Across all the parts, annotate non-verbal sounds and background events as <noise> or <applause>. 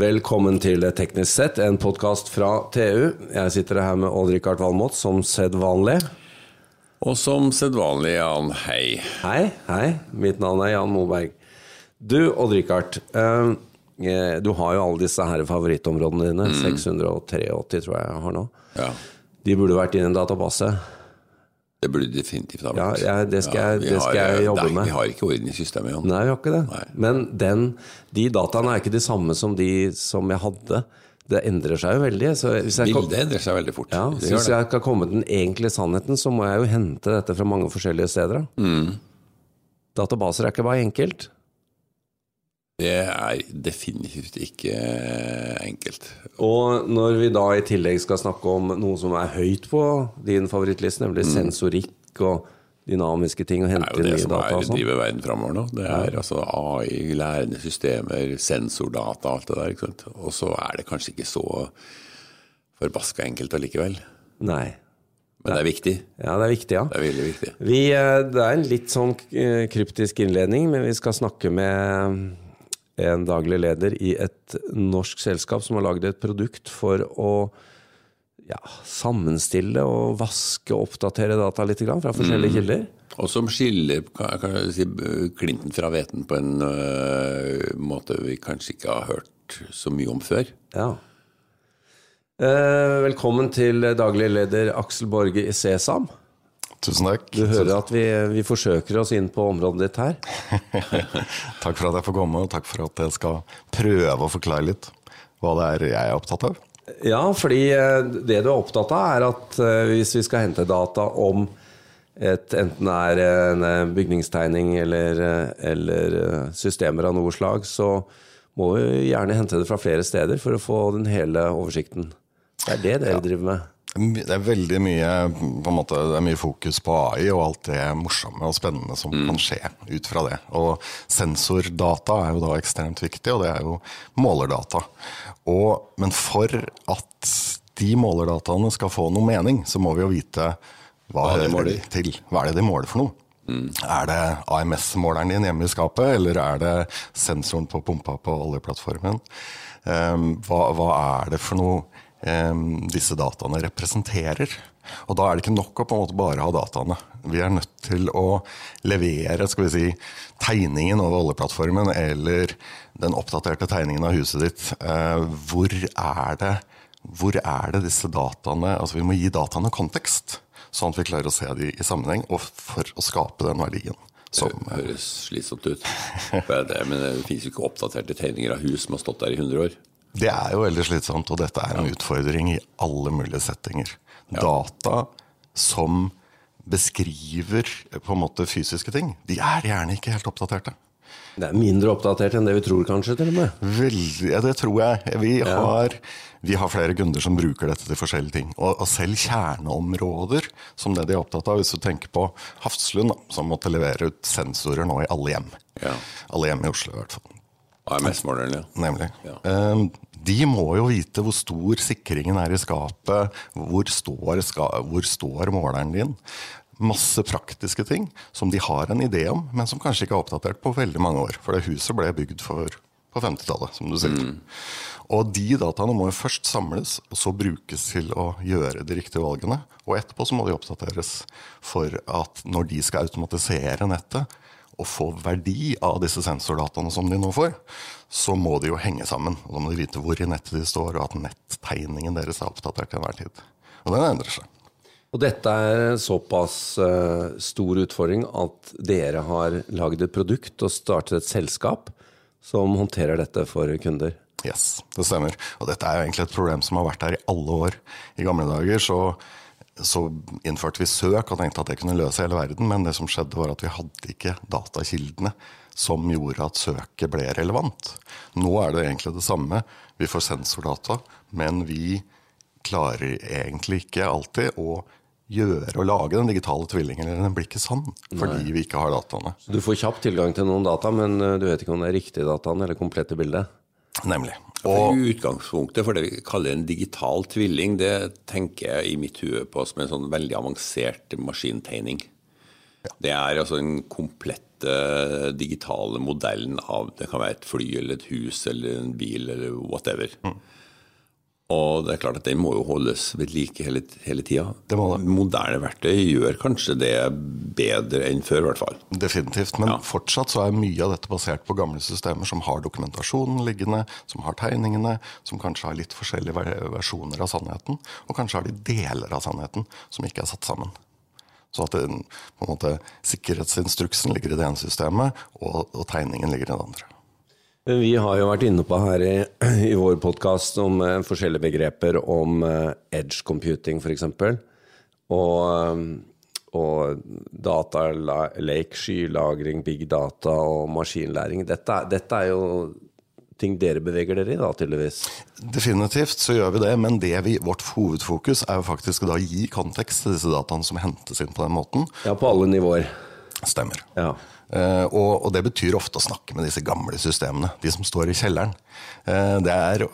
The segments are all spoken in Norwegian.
Velkommen til Teknisk sett, en podkast fra TU. Jeg sitter her med Odd-Rikard Valmot som sedvanlig. Og som sedvanlig, Jan, hei. Hei, hei. Mitt navn er Jan Moberg. Du, Odd-Rikard. Eh, du har jo alle disse her favorittområdene dine. 683 tror jeg jeg har nå. Ja, De burde vært i en database. Det burde definitivt ha Ja, ja, det skal, jeg, det skal har- jeg jobbe nei, med. Vi har ikke orden i systemet, Jan. Nei, vi har ikke det. Nei. Men den, de dataene er ikke de samme som de som jeg hadde. Det endrer seg jo veldig. Bildet endrer seg veldig fort. ja, Det så hvis jeg skal komme til den egentlige sannheten, så må jeg jo hente dette fra mange forskjellige steder. Mm. Databaser er ikke bare enkelt. Det er definitivt ikke enkelt. Og når vi da i tillegg skal snakke om noe som er høyt på din favorittliste, nemlig sensorikk og dynamiske ting, og hente nye data og sånn. Det er jo det som er, driver verden framover nå. Det er altså AI, lærende systemer, sensordata, alt det der. Og så er det kanskje ikke så forbaska enkelt allikevel. Nei. Men det er viktig. Ja, det er viktig, ja. Det er veldig viktig. Vi, eh, det er en litt sånn eh, kryptisk innledning, men vi skal snakke med en daglig leder i et norsk selskap som har laget et produkt for å ja, sammenstille og vaske og oppdatere data litt grann fra forskjellige kilder. Og som skiller kan, kan jeg si, klinten fra hveten på en uh, måte vi kanskje ikke har hørt så mye om før. Ja. Uh, velkommen til daglig leder Aksel Borge i Sesam. Tusen takk. Du hører at vi, vi forsøker oss inn på området ditt her. <laughs> Takk for at jeg får komme, og takk for at jeg skal prøve å forklare litt hva det er jeg er opptatt av. Ja, fordi eh, det du er opptatt av, er at eh, hvis vi skal hente data om et, enten det er en eh, bygningstegning eller, eller systemer av noe slag, så må vi gjerne hente det fra flere steder for å få den hele oversikten. Det er det dere driver med. Det er veldig mye, måte, det er mye fokus på AI og alt det morsomme og spennende som kan skje ut fra det. Og sensordata er jo da ekstremt viktig, og det er jo målerdata. Og, men for at de målerdataene skal få noe mening, så må vi jo vite hva, Hva de måler. til. Hva er det de måler for noe? Er det AMS-måleren din hjemme i skapet, eller er det sensoren på pumpa på oljeplattformen? Um, hva, hva er det for noe disse dataene representerer? Og da er det ikke nok å på en måte bare ha dataene. Vi er nødt til å levere skal vi si, tegningen over oljeplattformen eller den oppdaterte tegningen av huset ditt. Eh, hvor, er det, hvor er det disse dataene Altså vi må gi dataene kontekst, sånn at vi klarer å se de i sammenheng, og for å skape den verdien. Som, Høres slitsomt ut. Det, men det finnes jo ikke oppdaterte tegninger av hus som har stått der i 100 år. Det er jo veldig slitsomt, og dette er en utfordring i alle mulige settinger. Data som beskriver på en måte fysiske ting, de er gjerne ikke helt oppdaterte. Det er mindre oppdatert enn det vi tror, kanskje, til og med. Veldig, ja, det tror jeg. Vi har, vi har flere kunder som bruker dette til forskjellige ting. Og, og selv kjerneområder som det de er opptatt av. Hvis du tenker på Hafslund, som måtte levere ut sensorer nå i alle hjem. Ja. Alle hjem i Oslo, i hvert fall. AMS-måleren, ja. Nemlig. Ja. Eh, De må jo vite hvor stor sikringen er i skapet, hvor står, hvor står måleren din. Masse praktiske ting som de har en idé om, men som kanskje ikke er oppdatert på veldig mange år. For det huset ble bygd for, på 50-tallet, som du sier. Og de dataene må jo først samles, og så brukes til å gjøre de riktige valgene. Og etterpå så må de oppdateres for at når de skal automatisere nettet, og få verdi av disse sensordataene som de nå får, så må de jo henge sammen. Og da må de vite hvor i nettet de står, og at nettegningen deres er oppdatert til enhver tid. Og den endrer seg. Og dette er en såpass eh, stor utfordring at dere har laget et produkt og startet et selskap som håndterer dette for kunder. Yes, det stemmer. Og dette er jo egentlig et problem som har vært her i alle år. I gamle dager så, så innførte vi søk og tenkte at det kunne løse hele verden, men det som skjedde var at vi hadde ikke datakildene som gjorde at søket ble relevant. Nå er det egentlig det samme. Vi får sensordata, men vi klarer egentlig ikke alltid å gjøre og lage den digitale tvillingen, eller den blir ikke sann, fordi vi ikke har dataene. Du får kjapt tilgang til noen data, men eh, du vet ikke om det er riktige dataene eller komplette bildet. Nemlig. Og Og utgangspunktet for det vi kaller en digital tvilling, det tenker jeg i mitt hue på som en sånn veldig avansert maskintegning. Det er altså den komplette digitale modellen av Det kan være et fly eller et hus eller en bil eller whatever. Og det er klart at den må jo holdes ved like hele, hele tida. Moderne verktøy gjør kanskje det bedre enn før, i hvert fall. Definitivt. Men Ja. fortsatt så er mye av dette basert på gamle systemer som har dokumentasjonen liggende, som har tegningene, som kanskje har litt forskjellige versjoner av sannheten, og kanskje har de deler av sannheten som ikke er satt sammen. Så at det, måte, sikkerhetsinstruksen ligger i det ene systemet, og, og tegningen ligger i det andre. Vi har jo vært inne på her i, <clears throat> i vår podkast om eh, forskjellige begreper om eh, edge computing, f.eks. Og, eh, og data la- lake, skylagring, big data og maskinlæring. Dette, dette er jo ting dere beveger dere i, da, tydeligvis. Definitivt så gjør vi det, men det vi, vårt hovedfokus er jo faktisk å gi kontekst til disse dataene som hentes inn på den måten. Ja, på alle nivåer. Stemmer. Ja. Eh, og, og det betyr ofte å snakke med disse gamle systemene, de som står i kjelleren. Eh, det er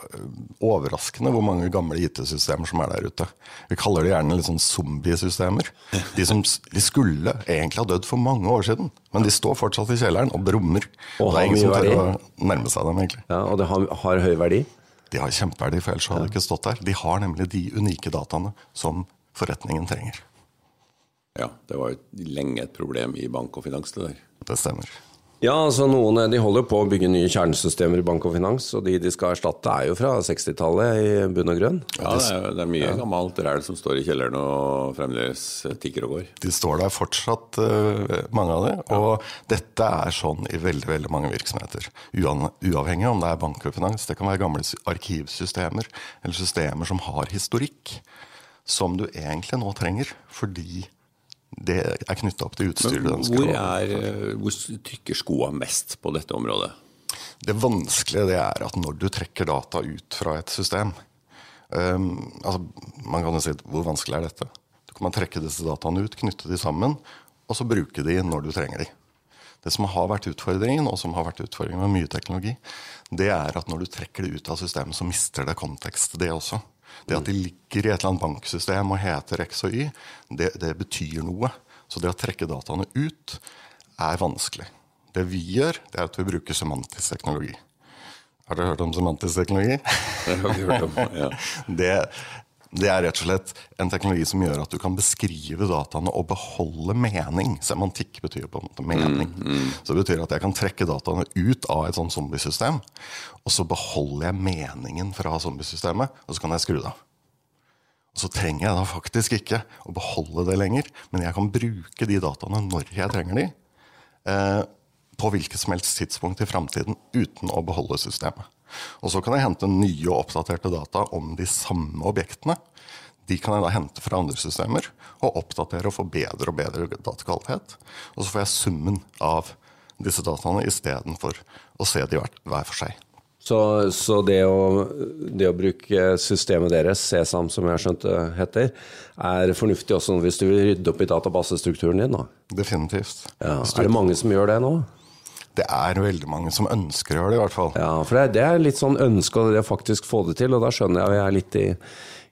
overraskende hvor mange gamle IT-systemer som er der ute. Vi kaller det gjerne litt sånn zombiesystemer. De som de skulle egentlig ha dødd for mange år siden, men de står fortsatt i kjelleren og brummer. Og det har er ingen som tør å nærme seg dem, egentlig. ja og det har, har høy verdi. De har kjempeverdi, for ellers hadde de ikke stått der. De har nemlig de unike dataene som forretningen trenger. Ja, det var jo lenge et problem i bank og finans, det der. Det stemmer. Ja, altså noen de holder på å bygge nye kjernesystemer i bank og finans, og de de skal erstatte er jo fra 60-tallet i bunn og grunn. Ja, det er, det er mye gammelt ræl som står i kjelleren og fremdeles tikker og går. De står der fortsatt, eh, mange av de, Og dette er sånn i veldig veldig mange virksomheter. Uavhengig om det er bank og finans. Det kan være gamle arkivsystemer eller systemer som har historikk. Som du egentlig nå trenger, fordi det er knytta opp til utstyret. Hvor, er, eh, hvor trykker skoa mest på dette området? Det vanskelige det er at når du trekker data ut fra et system um, altså Man kan jo si hvor vanskelig er dette? Du kan man trekke disse dataene ut, knytte de sammen, og så bruke de når du trenger de. Det som har vært utfordringen, og som har vært utfordringen med mye teknologi, det er at når du trekker det ut av systemet, så mister det kontekst, det også. Det at de ligger i et eller annet banksystem og heter X og Y, det, det betyr noe. Så det å trekke dataene ut er vanskelig. Det vi gjør, det er at vi bruker semantisk teknologi. Har dere hørt om semantisk teknologi? Det har vi hørt om. Ja. <laughs> Det, det er rett og slett en teknologi som gjør at du kan beskrive dataene og beholde mening. Semantikk betyr på en måte mening. Så det betyr at jeg kan trekke dataene ut av et sånt zombiesystem, og så beholder jeg meningen fra zombiesystemet, og så kan jeg skru det av. Og så trenger jeg da faktisk ikke å beholde det lenger, men jeg kan bruke de dataene når jeg trenger de, eh, på hvilket som helst tidspunkt i framtiden uten å beholde systemet. Og så kan jeg hente nye og oppdaterte data om de samme objektene. De kan jeg da hente fra andre systemer og oppdatere og få bedre og bedre datakvalitet. Og så får jeg summen av disse dataene istedenfor å se de hver, for seg. Så, så det, å, det å bruke systemet deres, Sesam som jeg har skjønt det heter, er fornuftig også hvis du vil rydde opp i databasestrukturen din? da? Definitivt. Ja. Er det mange som gjør det nå? Det er veldig mange som ønsker å gjøre det, i hvert fall. Ja, for det, det er litt sånn ønske å det å faktisk få det til, og da skjønner jeg at jeg er litt i,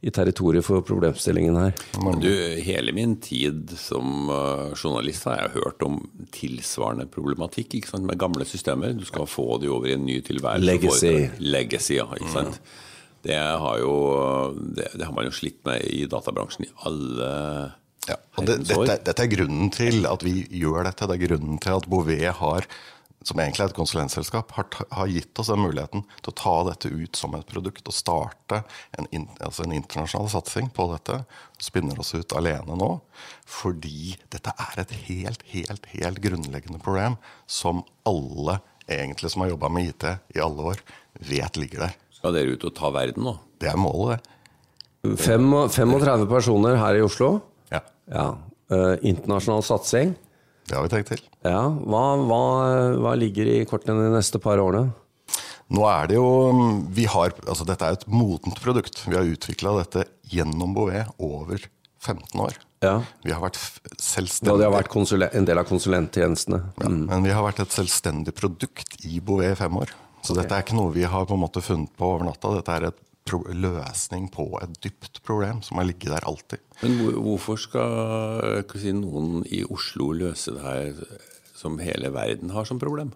i territoriet for problemstillingen her. Du, hele min tid som eh, journalist har jeg hørt om tilsvarende problematikk ikke sant? med gamle systemer. Du skal få de over i en ny tilværelse. Legacy. Legacy, ja. Ikke sant? Det, har jo, det, det har man jo slitt med i databransjen i alle Ja, og det, dette, dette er grunnen til at vi gjør dette. Det er grunnen til at Bouvet har, som egentlig er et konsulentselskap, har, har gitt oss den muligheten til å ta dette ut som et produkt og starte en, in, altså en internasjonal satsing på dette. Spinner oss ut alene nå. Fordi dette er et helt, helt, helt grunnleggende problem som alle egentlig som har jobba med IT i alle år, vet ligger der. Skal dere ut og ta verden nå? Det er målet, det. 35 personer her i Oslo. Ja, Ja. Uh, internasjonal satsing. Det har vi tenkt til. Ja. Hva, hva, hva ligger i kortene de neste par årene? Nå er det jo vi har, altså Dette er et modent produkt. Vi har utvikla dette gjennom Bouvet over 15 år. Ja. Vi har vært selvstendige... Og det har vært en del av konsulenttjenestene. ja, Men vi har vært et selvstendig produkt i Bouvet i fem år. Så dette er ikke noe vi har på en måte funnet på over natta. Dette er et løsning på et dypt problem som har ligget der alltid. Men hvorfor skal si, noen i Oslo løse det her som hele verden har som problem?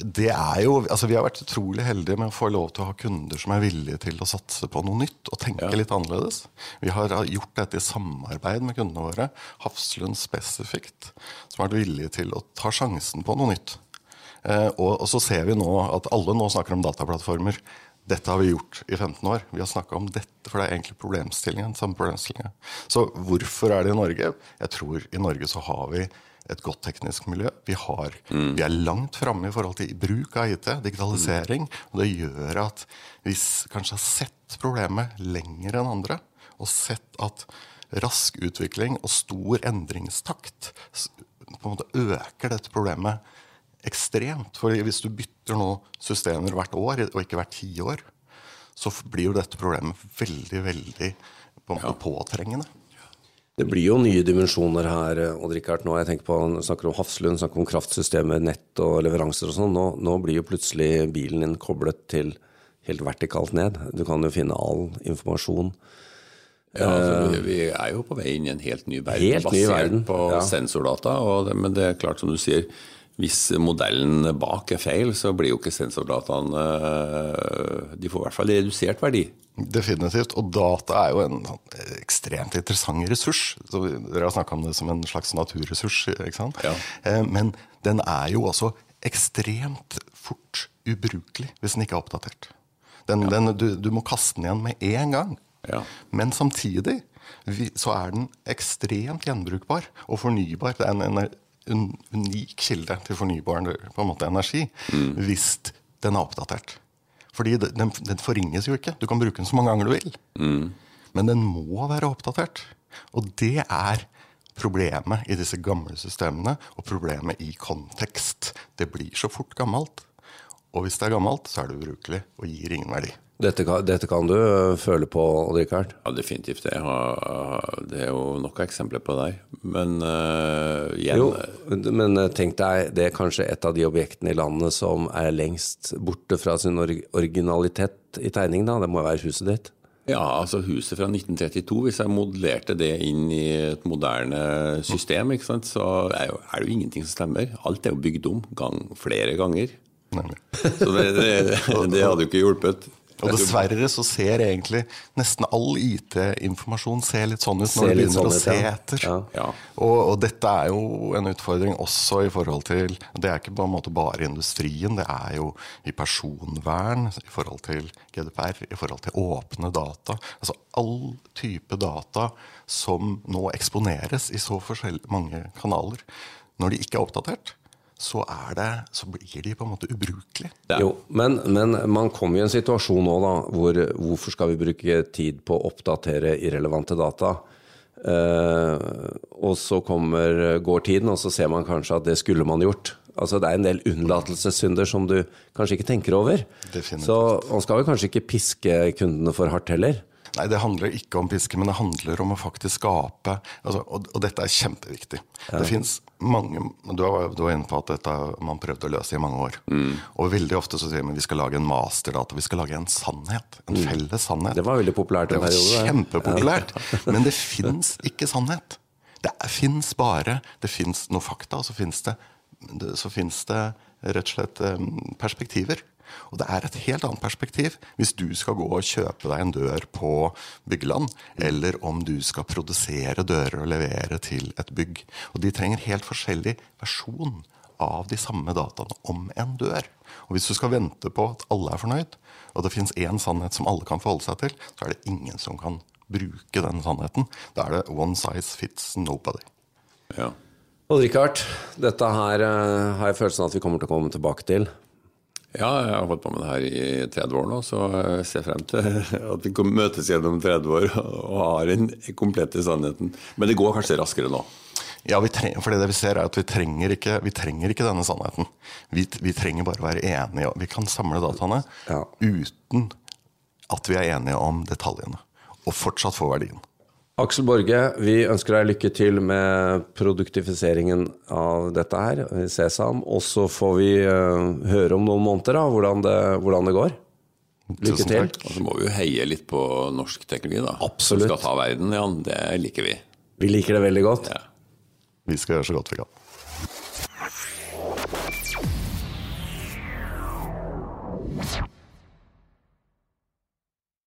Det er jo, altså Vi har vært utrolig heldige med å få lov til å ha kunder som er villige til å satse på noe nytt og tenke ja. litt annerledes. Vi har gjort dette i samarbeid med kundene våre, Hafslund spesifikt, som har vært villige til å ta sjansen på noe nytt. Eh, og, og, så ser vi nå at alle nå snakker om dataplattformer. Dette har vi gjort i 15 år. Vi har snakka om dette, for det er egentlig problemstillingen. samme problemstillingen. Så hvorfor er det i Norge? Jeg tror i Norge så har vi et godt teknisk miljø. Vi, har, mm. vi er langt framme i forhold til bruk av IT, digitalisering. Mm. Og det gjør at vi kanskje har sett problemet lenger enn andre, og sett at rask utvikling og stor endringstakt på en måte øker dette problemet ekstremt. For hvis du bytter nå systemer hvert år, og ikke hvert tiår, så blir jo dette problemet veldig, veldig på ja. påtrengende. Det blir jo nye dimensjoner her, Odd Rikard. Nå jeg tenker på, snakker om Hafslund, snakker om kraftsystemer, nett og leveranser og sånn. Nå, nå, blir jo plutselig bilen din koblet til helt vertikalt ned. Du kan jo finne all informasjon. Ja, altså, vi, vi, er jo på vei inn i en helt ny verden helt basert ny verden. på ja. sensordata. Det, men det er klart, som du sier, hvis modellen bak er feil, så blir jo ikke sensordataene eh, De får i hvert fall redusert verdi. Definitivt. Og data er jo en ekstremt interessant ressurs. Så dere har snakka om det som en slags naturressurs. ikke sant? Ja. Eh, men den er jo også ekstremt fort ubrukelig hvis den ikke er oppdatert. Den, ja. den, du, du, må kaste den igjen med en gang. Ja. Men samtidig så er den ekstremt gjenbrukbar og fornybar. Det er en, en unik kilde til fornybar måte, energi mm. hvis den er oppdatert. Fordi den, den, forringes jo ikke. Du kan bruke den så mange ganger du vil. Mm. Men den må være oppdatert. Og det er problemet i disse gamle systemene, og problemet i kontekst. Det blir så fort gammelt. Og hvis det er gammelt, så er det ubrukelig og gir ingen verdi. Dette kan, dette kan, du øh, føle på, Odd-Rikard? Ja, definitivt. Det, det er jo nok eksempler på deg. Men uh, igjen Jo, men øh, tenk deg, det er kanskje et av de objektene i landet som er lengst borte fra sin originalitet i tegning, da. Det må være huset ditt? Ja, altså huset fra 1932. Hvis jeg modellerte det inn i et moderne system, så er, jo, er det jo ingenting som stemmer. Alt er jo bygd om gang, flere ganger. Så det, det, det hadde jo ikke hjulpet. Og dessverre så ser egentlig nesten all IT-informasjon ser litt sånn ut når du begynner sånn å se etter. Ja. Ja. Og, og, dette er jo en utfordring også i forhold til Det er ikke på en måte bare industrien, det er jo i personvern, i forhold til GDPR, i forhold til åpne data. Altså all type data som nå eksponeres i så mange kanaler. Når de ikke er oppdatert, så, det, så, blir de på en måte ubrukelige. Jo, men, men, man kommer i en situasjon nå da, hvor hvorfor skal vi bruke tid på å oppdatere irrelevante data? Uh, og så kommer, går tiden, og så ser man kanskje at det skulle man gjort. Altså Det er en del unnlatelsessynder som du kanskje ikke tenker over. Definitivt. Så man skal vel kanskje ikke piske kundene for hardt heller? Nei, det handler ikke om piske, men det handler om å faktisk skape altså, og, og, dette er kjempeviktig. Ja. Det fins mange du var, du var, inne på at dette man prøvde å løse i mange år. Mm. Og veldig ofte så sier man vi skal lage en masterdata. Vi skal lage en sannhet. En mm. felles sannhet. Det var veldig populært periode. Det var kjempepopulært. <laughs> Ja. men det fins ikke sannhet. Det fins bare Det fins noe fakta, og så fins det, det rett og slett perspektiver. Og det er et helt annet perspektiv hvis du skal gå og kjøpe deg en dør på byggeland, eller om du skal produsere dører og levere til et bygg. Og de trenger helt forskjellig versjon av de samme dataene om en dør. Og hvis du skal vente på at alle er fornøyd, og det fins én sannhet som alle kan forholde seg til, så er det ingen som kan bruke den sannheten. Da er det one size fits nobody. Ja. Odd-Rikard, dette her uh, har jeg følelsen av at vi kommer til å komme tilbake til. Ja, jeg har holdt på med det her i 30 år nå, så jeg ser frem til <laughs> at vi kan møtes gjennom 30 år og har den komplette sannheten. Men det går kanskje raskere nå? Ja, trenger, for det vi ser er at vi trenger ikke, vi trenger ikke denne sannheten. Vi, vi, trenger bare å være enige. Vi kan samle dataene ja. uten at vi er enige om detaljene. Og fortsatt få verdien. Aksel Borge, vi ønsker deg lykke til med produktifiseringen av dette her, Sesam. Og så får vi uh, høre om noen måneder da, hvordan det, hvordan det går. Lykke Tusen til. takk. Og så må vi jo heie litt på norsk teknologi, da. Absolutt. Som skal ta verden, Jan. Det liker vi. Vi liker det veldig godt. Ja. Vi skal gjøre så godt vi kan.